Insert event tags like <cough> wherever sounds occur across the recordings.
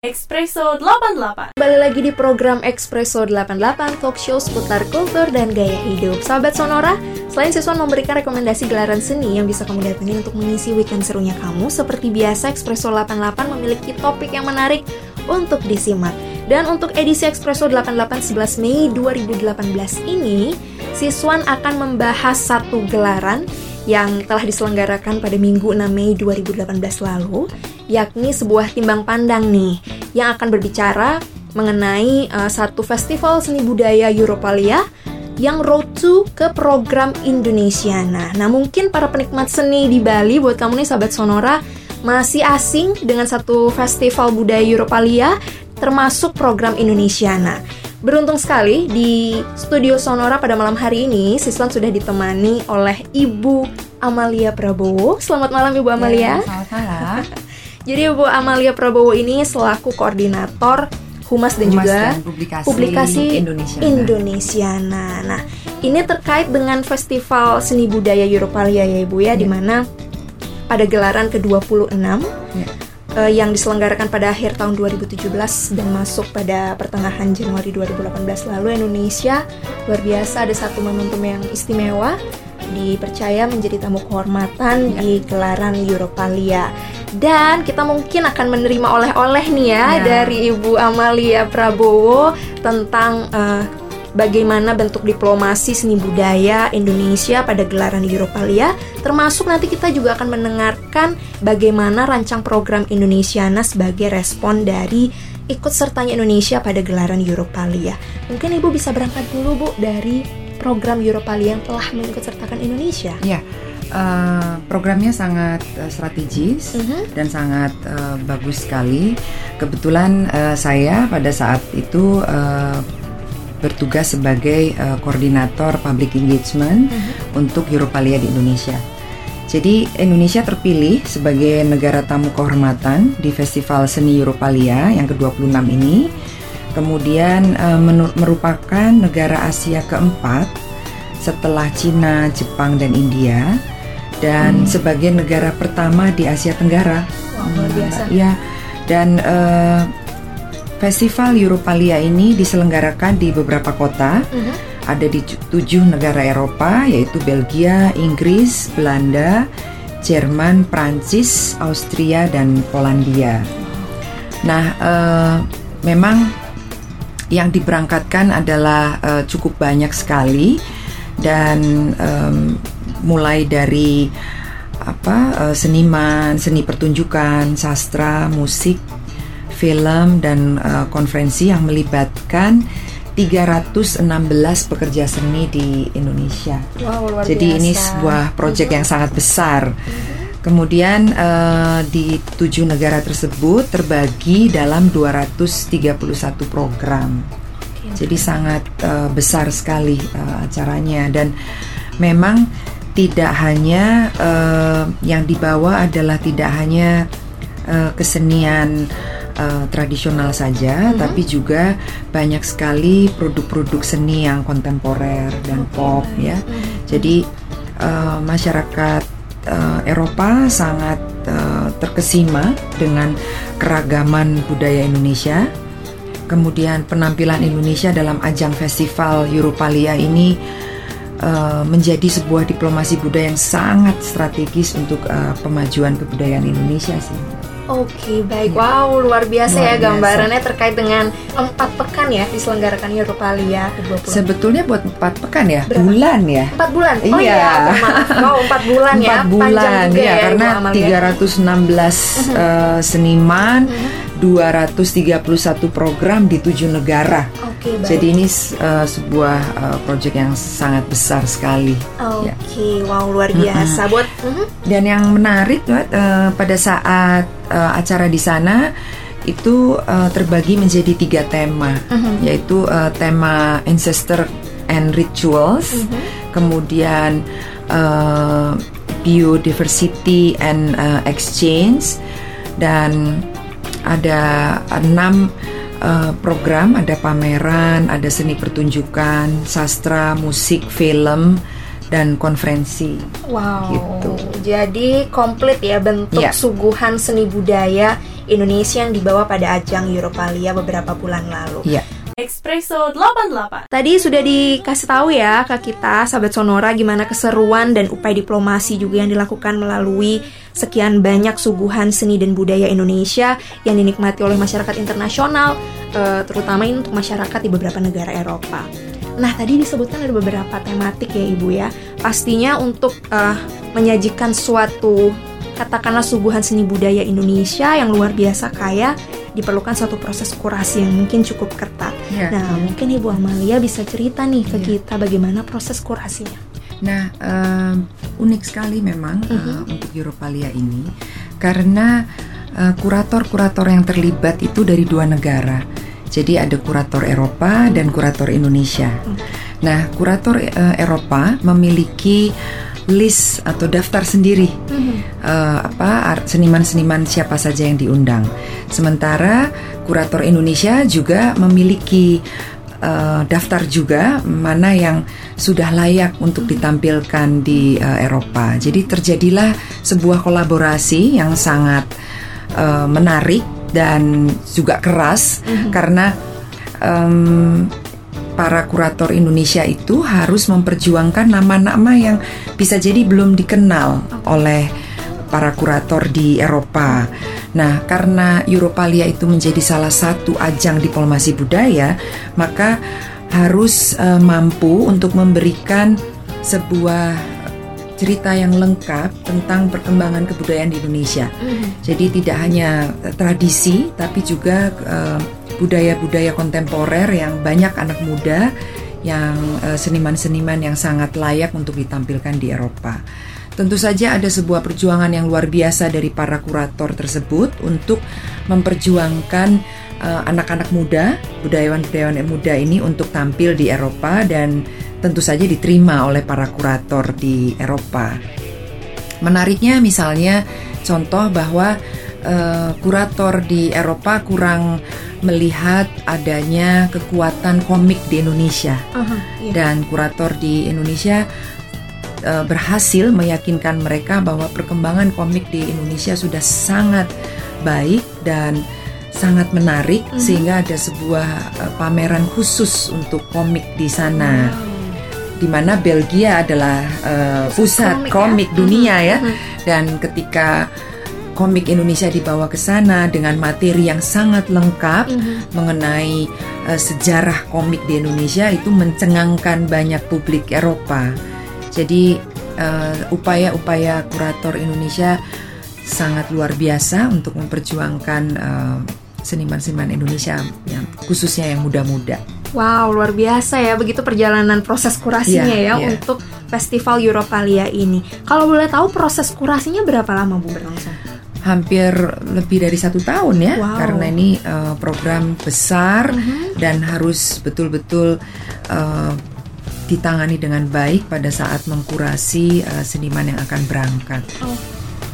Espresso 88 Kembali lagi di program Espresso 88 Talk show seputar kultur dan gaya hidup. Sahabat Sonora, selain Siswan memberikan rekomendasi gelaran seni yang bisa kamu datangi untuk mengisi weekend serunya kamu Seperti biasa, Espresso 88 memiliki topik yang menarik untuk disimak. Dan untuk edisi Espresso 88 11 Mei 2018 ini Siswan akan membahas satu gelaran yang telah diselenggarakan pada Minggu 6 Mei 2018 lalu yakni sebuah timbang pandang nih yang akan berbicara mengenai uh, satu festival seni budaya Europalia yang road to ke program Indonesiana. Nah, mungkin para penikmat seni di Bali buat kamu nih sahabat Sonora masih asing dengan satu festival budaya Europalia termasuk program Indonesiana. Beruntung sekali di studio Sonora pada malam hari ini Siswan sudah ditemani oleh Ibu Amalia Prabowo. Selamat malam Ibu Amalia. Ya, selamat malam. <laughs> Jadi Bu Amalia Prabowo ini selaku koordinator Humas dan Humas juga dan publikasi, publikasi Indonesia. Indonesiana. Nah, ini terkait dengan Festival Seni Budaya Europalia ya Ibu ya, di mana pada gelaran ke-26 Ya. Eh, yang diselenggarakan pada akhir tahun 2017 dan masuk pada pertengahan Januari 2018 lalu Indonesia luar biasa ada satu momentum yang istimewa dipercaya menjadi tamu kehormatan Ya. di gelaran Europalia dan kita mungkin akan menerima oleh-oleh nih ya, Ya. dari Ibu Amalia Prabowo tentang eh, bagaimana bentuk diplomasi seni budaya Indonesia pada gelaran Europalia termasuk nanti kita juga akan mendengarkan bagaimana rancang program Indonesiana sebagai respon dari ikut sertanya Indonesia pada gelaran Europalia. Mungkin Ibu bisa berangkat dulu Bu dari program Europalia yang telah mengikut sertakan Indonesia. Ya, eh, programnya sangat eh, strategis Mhm. dan sangat eh, bagus sekali. Kebetulan eh, saya pada saat itu eh, bertugas sebagai eh, koordinator public engagement Mhm. untuk Europalia di Indonesia. Jadi Indonesia terpilih sebagai negara tamu kehormatan di Festival Seni Europalia yang ke-26 ini. Kemudian menu- merupakan negara Asia keempat setelah Cina, Jepang dan India dan sebagai negara pertama di Asia Tenggara. Wah, luar biasa. Ya, dan eh, Festival Europalia ini diselenggarakan di beberapa kota Mhm. ada di ju- tujuh negara Eropa yaitu Belgia, Inggris, Belanda, Jerman, Prancis, Austria dan Polandia. Nah, eh, memang yang diberangkatkan adalah eh, cukup banyak sekali dan em, mulai dari apa eh, seniman, seni pertunjukan, sastra, musik, film dan eh, konferensi yang melibatkan 316 pekerja seni di Indonesia. Wow, luar Jadi ini biasa. Mhm. sebuah proyek yang sangat besar. Kemudian eh, di tujuh negara tersebut terbagi dalam 231 program. Jadi sangat eh, besar sekali eh, acaranya dan memang tidak hanya eh, yang dibawa adalah tidak hanya eh, kesenian eh, tradisional saja, tapi juga banyak sekali produk-produk seni yang kontemporer dan pop ya. Jadi eh, masyarakat eh, Eropa sangat eh, terkesima dengan keragaman budaya Indonesia. Kemudian penampilan Indonesia dalam ajang festival Europalia ini eh, menjadi sebuah diplomasi budaya yang sangat strategis untuk eh, pemajuan kebudayaan Indonesia sih. Oke, baik. Wow, luar biasa ya Luar biasa. gambarannya terkait dengan empat pekan ya diselenggarakan Europalia ke-20. Sebetulnya buat empat pekan ya, Berapa? bulan ya. Empat bulan? Oh Iya. iya, maaf. Wow, empat bulan ya. Empat bulan Panjang juga ya, ya, karena Ibu Amalia. 316 eh, seniman, 231 program di tujuh negara. Oke, baik. Jadi ini uh, sebuah uh, proyek yang sangat besar sekali. Oke, ya. wow luar biasa. Buat Mhm. Dan yang menarik uh, pada saat uh, acara di sana itu uh, terbagi menjadi tiga tema, Mhm. yaitu uh, tema ancestor and rituals, Mhm. kemudian uh, biodiversity and uh, exchange, dan ada enam uh, program, ada pameran, ada seni pertunjukan, sastra, musik, film, dan konferensi. Wow. Gitu. Jadi komplit ya bentuk Iya. suguhan seni budaya Indonesia yang dibawa pada ajang Europalia beberapa bulan lalu. Iya. Espresso 88 Tadi sudah dikasih tahu ya ke kita, sahabat Sonora, gimana keseruan dan upaya diplomasi juga yang dilakukan melalui sekian banyak suguhan seni dan budaya Indonesia yang dinikmati oleh masyarakat internasional, eh, terutama untuk masyarakat di beberapa negara Eropa. Nah, tadi disebutkan ada beberapa tematik ya Ibu ya. Pastinya untuk eh, menyajikan suatu katakanlah suguhan seni budaya Indonesia yang luar biasa kaya diperlukan suatu proses kurasi yang mungkin cukup ketat. Ya. Nah, mungkin Ibu Amalia bisa cerita nih ke Iya. kita bagaimana proses kurasinya. Nah, eh, unik sekali memang eh, Mhm. untuk Europalia ini karena eh, kurator-kurator yang terlibat itu dari dua negara. Jadi ada kurator Eropa dan kurator Indonesia. Nah, kurator eh, Eropa memiliki list atau daftar sendiri eh, apa ar- seniman-seniman siapa saja yang diundang. Sementara kurator Indonesia juga memiliki eh, daftar juga mana yang sudah layak untuk ditampilkan di eh, Eropa. Jadi terjadilah sebuah kolaborasi yang sangat eh, menarik dan juga keras karena em, para kurator Indonesia itu harus memperjuangkan nama-nama yang bisa jadi belum dikenal oleh para kurator di Eropa. Nah, karena Europalia itu menjadi salah satu ajang diplomasi budaya, maka harus eh, mampu untuk memberikan sebuah cerita yang lengkap tentang perkembangan kebudayaan di Indonesia. Jadi tidak hanya eh, tradisi, tapi juga eh, budaya-budaya kontemporer yang banyak anak muda, yang eh, seniman-seniman yang sangat layak untuk ditampilkan di Eropa. Tentu saja ada sebuah perjuangan yang luar biasa dari para kurator tersebut untuk memperjuangkan eh, anak-anak muda, budayawan-budayawan muda ini untuk tampil di Eropa dan tentu saja diterima oleh para kurator di Eropa. Menariknya misalnya contoh bahwa eh, kurator di Eropa kurang melihat adanya kekuatan komik di Indonesia iya. dan kurator di Indonesia eh, berhasil meyakinkan mereka bahwa perkembangan komik di Indonesia sudah sangat baik dan sangat menarik sehingga ada sebuah eh, pameran khusus untuk komik di sana di mana Belgia adalah eh, pusat komik ya. komik dunia ya Mhm. dan ketika komik Indonesia dibawa ke sana dengan materi yang sangat lengkap Mhm. mengenai eh, sejarah komik di Indonesia itu mencengangkan banyak publik Eropa. Jadi eh, upaya-upaya kurator Indonesia sangat luar biasa untuk memperjuangkan eh, seniman-seniman Indonesia yang khususnya yang muda-muda. Wow, luar biasa ya begitu perjalanan proses kurasinya Iya, ya iya. untuk Festival Europalia ini. Kalau boleh tahu proses kurasinya berapa lama Bu berlangsung? Hampir lebih dari satu tahun ya, Wow. karena ini eh, program besar dan harus betul-betul eh, ditangani dengan baik pada saat mengkurasi eh, seniman yang akan berangkat.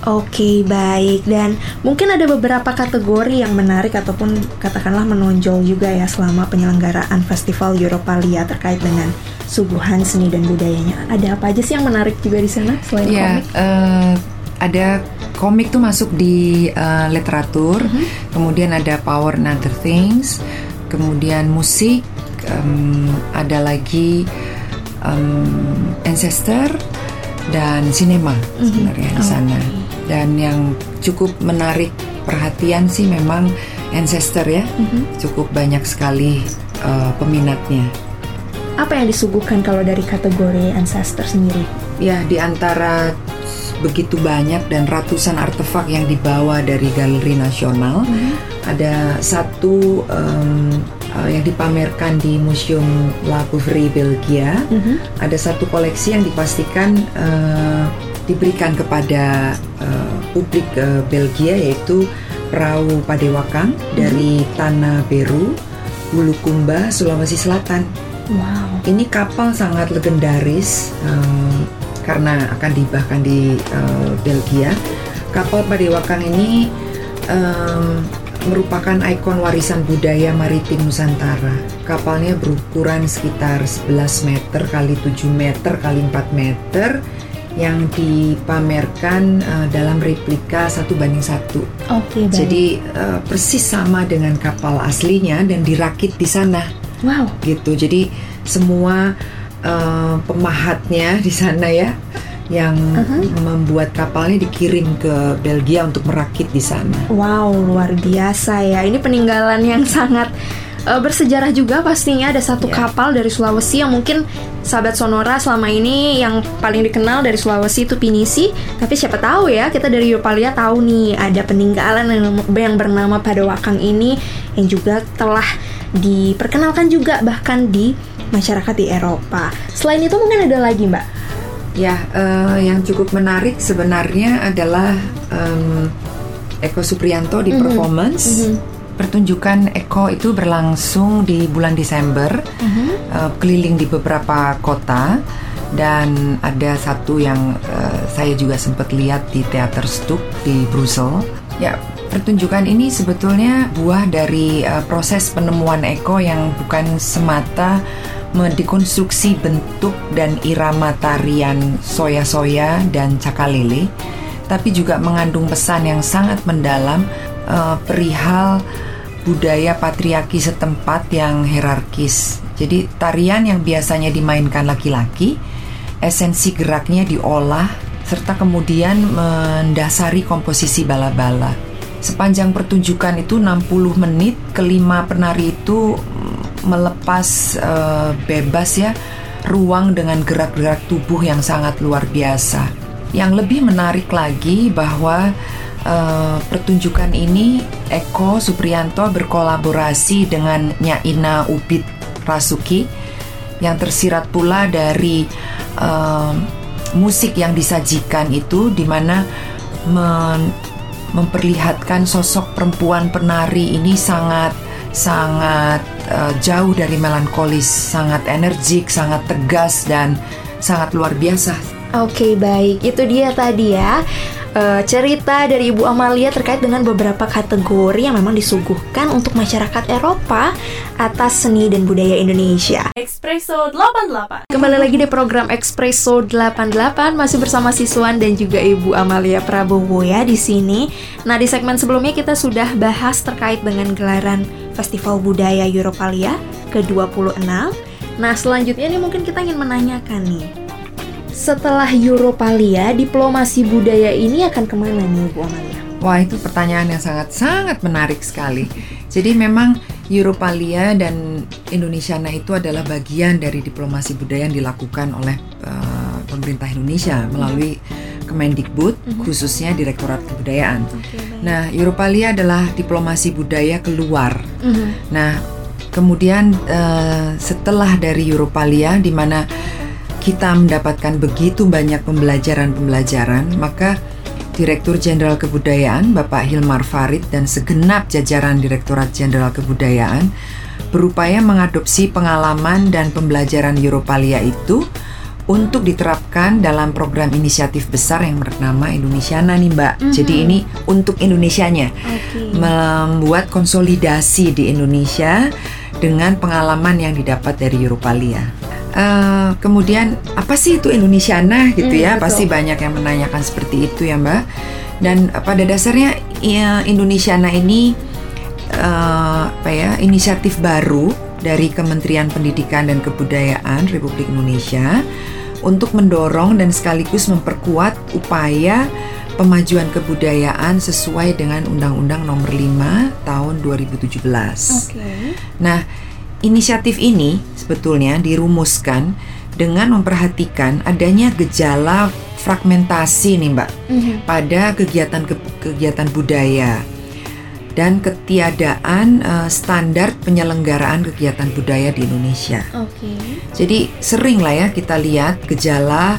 Oke, baik. Dan mungkin ada beberapa kategori yang menarik ataupun katakanlah menonjol juga ya selama penyelenggaraan Festival Europalia terkait dengan suguhan seni dan budayanya. Ada apa aja sih yang menarik juga di sana selain Ya, komik? eh, ada komik tuh masuk di eh, literatur, kemudian ada Power and Other Things, kemudian musik, em, ada lagi em, Ancestor dan sinema sebenarnya di sana. Dan yang cukup menarik perhatian sih memang Ancestor ya, cukup banyak sekali eh, peminatnya. Apa yang disuguhkan kalau dari kategori ancestor sendiri? Ya, di antara begitu banyak dan ratusan artefak yang dibawa dari Galeri Nasional, ada satu em, eh, yang dipamerkan di Museum La Bouverie Belgia. Ada satu koleksi yang dipastikan eh, diberikan kepada eh, publik eh, Belgia yaitu perahu Padewakang dari Tanah Beru, Bulukumba, Sulawesi Selatan. Wow. Ini kapal sangat legendaris em, karena akan dihibahkan di eh, Belgia. Kapal Padewakang ini em, merupakan ikon warisan budaya maritim Nusantara. Kapalnya berukuran sekitar 11 meter kali 7 meter kali 4 meter yang dipamerkan uh, dalam replika satu banding satu. Oke, baik. Jadi uh, persis sama dengan kapal aslinya dan dirakit di sana. wow. Gitu. Jadi semua uh, pemahatnya di sana ya yang Uh-huh. membuat kapalnya dikirim ke Belgia untuk merakit di sana. Wow, luar biasa ya. Ini peninggalan yang sangat eh, bersejarah juga pastinya ada satu Ya. kapal dari Sulawesi yang mungkin sahabat Sonora selama ini yang paling dikenal dari Sulawesi itu Pinisi. Tapi siapa tahu ya, kita dari Yopalia tahu nih ada peninggalan yang, yang bernama Padawakang ini yang juga telah diperkenalkan juga bahkan di masyarakat di Eropa. Selain itu mungkin ada lagi, Mbak. Ya, eh, yang cukup menarik sebenarnya adalah em, Eko Supriyanto di Mhm. performance. Mhm. Pertunjukan Eko itu berlangsung di bulan Desember, Mhm. eh, keliling di beberapa kota dan ada satu yang eh, saya juga sempat lihat di Teater Stuk di Brussel. Ya, pertunjukan ini sebetulnya buah dari eh, proses penemuan Eko yang bukan semata mendekonstruksi bentuk dan irama tarian soya-soya dan cakalele, tapi juga mengandung pesan yang sangat mendalam eh, perihal budaya patriarki setempat yang hierarkis. Jadi tarian yang biasanya dimainkan laki-laki, esensi geraknya diolah serta kemudian mendasari komposisi bala-bala. Sepanjang pertunjukan itu 60 menit, kelima penari itu melepas eh, bebas ya ruang dengan gerak-gerak tubuh yang sangat luar biasa. Yang lebih menarik lagi bahwa eh, pertunjukan ini Eko Supriyanto berkolaborasi dengan Nyaina Ubit Rasuki yang tersirat pula dari eh, musik yang disajikan itu di mana men- memperlihatkan sosok perempuan penari ini sangat sangat eh, jauh dari melankolis, sangat energik, sangat tegas dan sangat luar biasa. Oke baik, itu dia tadi ya eh, cerita dari Ibu Amalia terkait dengan beberapa kategori yang memang disuguhkan untuk masyarakat Eropa atas seni dan budaya Indonesia. Espresso 88. Kembali lagi di program Espresso 88 masih bersama Siswan dan juga Ibu Amalia Prabowo ya di sini. Nah, di segmen sebelumnya kita sudah bahas terkait dengan gelaran Festival Budaya Europalia ke-26. Nah, selanjutnya nih mungkin kita ingin menanyakan nih. Setelah Europalia, diplomasi budaya ini akan ke mana nih Bu Amalia? Wah itu pertanyaan yang sangat-sangat menarik sekali. Jadi memang Europalia dan Indonesiana itu adalah bagian dari diplomasi budaya yang dilakukan oleh eh, pemerintah Indonesia melalui Kemendikbud, khususnya Direktorat Kebudayaan. Nah, Europalia adalah diplomasi budaya keluar. Nah, kemudian eh, setelah dari Europalia di mana kita mendapatkan begitu banyak pembelajaran-pembelajaran, maka Direktur Jenderal Kebudayaan Bapak Hilmar Farid dan segenap jajaran Direktorat Jenderal Kebudayaan berupaya mengadopsi pengalaman dan pembelajaran Europalia itu untuk diterapkan dalam program inisiatif besar yang bernama Indonesiana nih Mbak. Jadi ini untuk Indonesianya Oke. membuat konsolidasi di Indonesia dengan pengalaman yang didapat dari Europalia. Eh, kemudian apa sih itu Indonesiana gitu Hmm, ya? betul. Pasti banyak yang menanyakan seperti itu ya Mbak. Dan eh, pada dasarnya ya, Indonesiana ini eh, apa ya inisiatif baru dari Kementerian Pendidikan dan Kebudayaan Republik Indonesia untuk mendorong dan sekaligus memperkuat upaya pemajuan kebudayaan sesuai dengan Undang-Undang Nomor 5 Tahun 2017. Oke. Nah, inisiatif ini sebetulnya dirumuskan dengan memperhatikan adanya gejala fragmentasi nih, Mbak, Mhm. pada kegiatan kegiatan budaya dan ketiadaan eh, standar penyelenggaraan kegiatan budaya di Indonesia. Oke. Jadi sering lah ya kita lihat gejala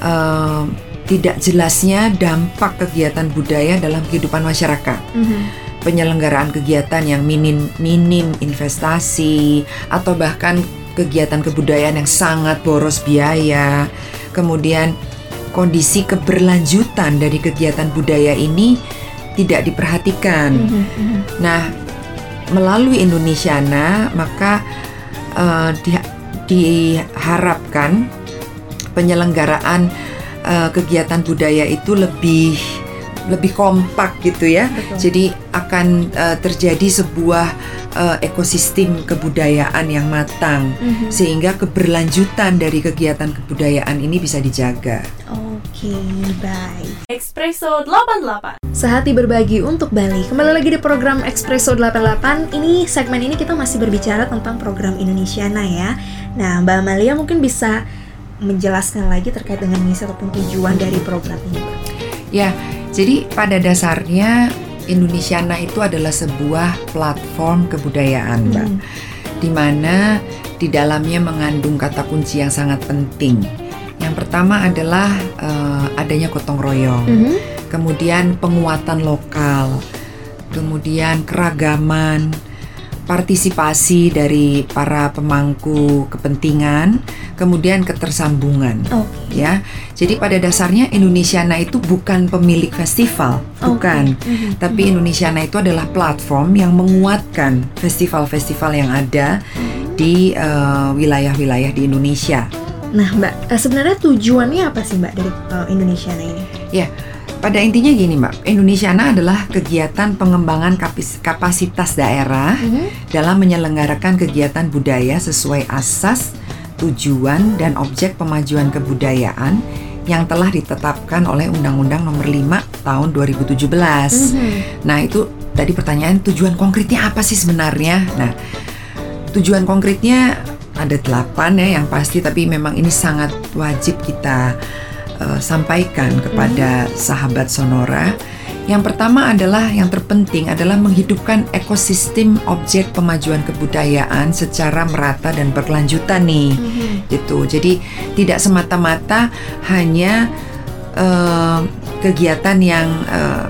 eh, tidak jelasnya dampak kegiatan budaya dalam kehidupan masyarakat. Mhm. Penyelenggaraan kegiatan yang minim minim investasi atau bahkan kegiatan kebudayaan yang sangat boros biaya. Kemudian kondisi keberlanjutan dari kegiatan budaya ini tidak diperhatikan. Mhm. Mhm. Nah, melalui Indonesiana maka eh, di- diharapkan penyelenggaraan uh, kegiatan budaya itu lebih lebih kompak gitu ya. Betul. Jadi akan uh, terjadi sebuah uh, ekosistem kebudayaan yang matang Mhm. sehingga keberlanjutan dari kegiatan kebudayaan ini bisa dijaga. Oke, baik. Espresso 88. Sehati berbagi untuk Bali. Kembali lagi di program Espresso 88. Ini segmen ini kita masih berbicara tentang program Indonesiana ya. Nah, Mbak Amalia mungkin bisa menjelaskan lagi terkait dengan misi ataupun tujuan dari program ini, Mbak. Ya, jadi pada dasarnya Indonesiana itu adalah sebuah platform kebudayaan, Mbak. Hmm. di mana di dalamnya mengandung kata kunci yang sangat penting. Yang pertama adalah eh, adanya gotong royong, Mhm. kemudian penguatan lokal, kemudian keragaman, partisipasi dari para pemangku kepentingan, kemudian ketersambungan. Oke. Ya, jadi pada dasarnya Indonesiana itu bukan pemilik festival, bukan. Oke. Mhm. Tapi Indonesiana itu adalah platform yang menguatkan festival-festival yang ada di eh, wilayah-wilayah di Indonesia. Nah, Mbak, eh, sebenarnya tujuannya apa sih, Mbak, dari eh, Indonesiana ini? Pada intinya gini, Mbak, Indonesiana adalah kegiatan pengembangan kapis- kapasitas daerah dalam menyelenggarakan kegiatan budaya sesuai asas, tujuan, dan objek pemajuan kebudayaan yang telah ditetapkan oleh Undang-Undang Nomor 5 Tahun 2017. Mhm. Nah itu tadi pertanyaan tujuan konkretnya apa sih sebenarnya? Nah tujuan konkretnya ada delapan ya yang pasti tapi memang ini sangat wajib kita eh, sampaikan kepada sahabat Sonora. Yang pertama adalah yang terpenting adalah menghidupkan ekosistem objek pemajuan kebudayaan secara merata dan berkelanjutan nih Mhm. gitu. Jadi tidak semata-mata hanya eh, kegiatan yang eh,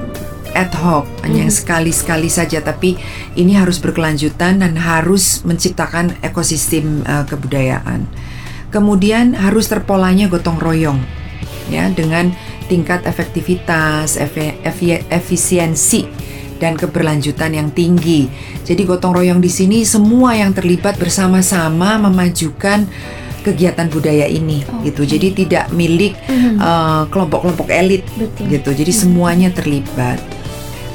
ad hoc, hanya yang Mhm. sekali-sekali saja, tapi ini harus berkelanjutan dan harus menciptakan ekosistem eh, kebudayaan. Kemudian harus terpolanya gotong royong, ya dengan tingkat efektivitas, efe- efi- efisiensi dan keberlanjutan yang tinggi. Jadi gotong royong di sini semua yang terlibat bersama-sama memajukan kegiatan budaya ini Oke. gitu. Jadi tidak milik Mhm. eh, kelompok-kelompok elit Betul. gitu. Jadi semuanya terlibat.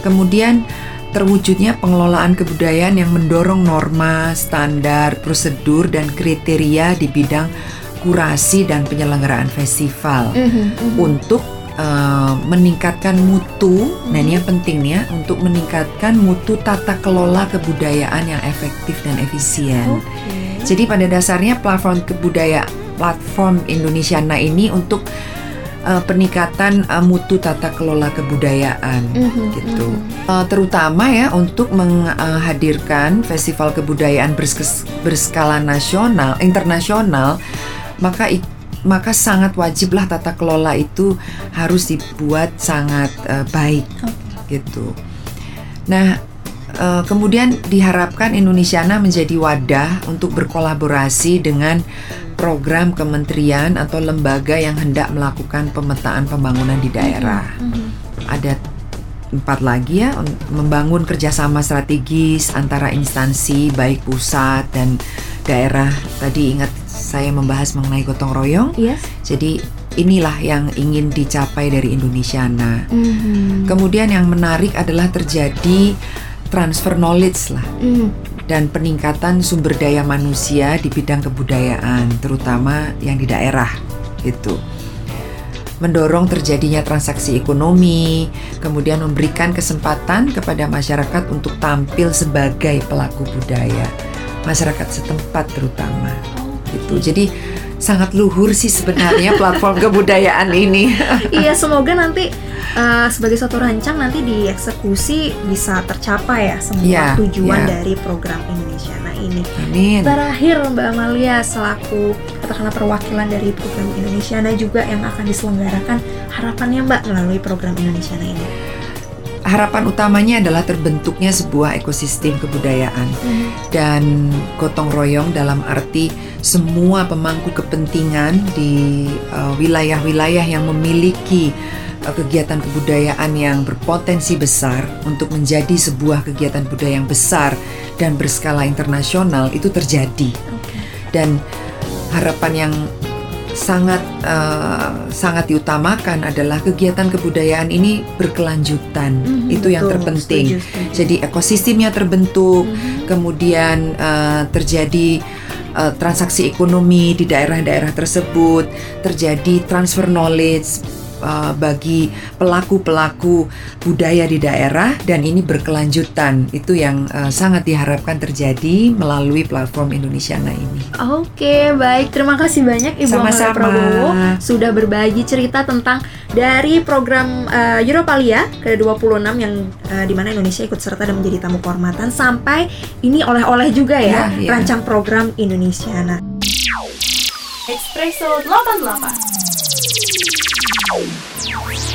Kemudian terwujudnya pengelolaan kebudayaan yang mendorong norma, standar, prosedur dan kriteria di bidang kurasi dan penyelenggaraan festival Mhm, mhm. untuk eh, meningkatkan mutu. Nah, ini yang penting ya, untuk meningkatkan mutu tata kelola kebudayaan yang efektif dan efisien. Oke. Jadi pada dasarnya platform kebudayaan platform Indonesiana ini untuk eh, peningkatan eh, mutu tata kelola kebudayaan Mhm, gitu. mhm. Eh, terutama ya untuk menghadirkan festival kebudayaan berskes- berskala nasional, internasional, maka maka sangat wajiblah tata kelola itu harus dibuat sangat eh, baik gitu. Nah, eh, kemudian diharapkan Indonesiana menjadi wadah untuk berkolaborasi dengan program kementerian atau lembaga yang hendak melakukan pemetaan pembangunan di daerah Mhm. ada empat lagi ya un- membangun kerjasama strategis antara instansi baik pusat dan daerah tadi ingat saya membahas mengenai gotong royong Yes. jadi inilah yang ingin dicapai dari Indonesiana Mhm. kemudian yang menarik adalah terjadi transfer knowledge lah Mhm. Dan peningkatan sumber daya manusia di bidang kebudayaan terutama yang di daerah gitu mendorong terjadinya transaksi ekonomi, kemudian memberikan kesempatan kepada masyarakat untuk tampil sebagai pelaku budaya, masyarakat setempat terutama. Gitu. Jadi sangat luhur sih sebenarnya <laughs> platform kebudayaan ini. <laughs> Iya, semoga nanti eh, sebagai satu rancang nanti dieksekusi bisa tercapai ya semua Iya, tujuan iya. dari program Indonesia Nah ini. Amin. Terakhir Mbak Amalia selaku katakanlah perwakilan dari program Indonesia juga yang akan diselenggarakan harapannya Mbak melalui program Indonesia ini. Harapan utamanya adalah terbentuknya sebuah ekosistem kebudayaan dan gotong royong dalam arti semua pemangku kepentingan di uh, wilayah-wilayah yang memiliki uh, kegiatan kebudayaan yang berpotensi besar untuk menjadi sebuah kegiatan budaya yang besar dan berskala internasional itu terjadi Oke. dan harapan yang sangat uh, sangat diutamakan adalah kegiatan kebudayaan ini berkelanjutan. Mhm, Itu yang betul. terpenting. Setuju, setuju. Jadi ekosistemnya terbentuk, Mhm. kemudian uh, terjadi uh, transaksi ekonomi di daerah-daerah tersebut, terjadi transfer knowledge uh, bagi pelaku-pelaku budaya di daerah dan ini berkelanjutan. Itu yang uh, sangat diharapkan terjadi melalui platform Indonesiana ini. Oke, baik. Terima kasih banyak Ibu Sama-sama. Prabowo sudah berbagi cerita tentang dari program uh, Europalia ke-26 yang uh, di mana Indonesia ikut serta dan menjadi tamu kehormatan sampai ini oleh-oleh juga ya, Ya, ya. rancang program Indonesia. Nah, Espresso 88 Música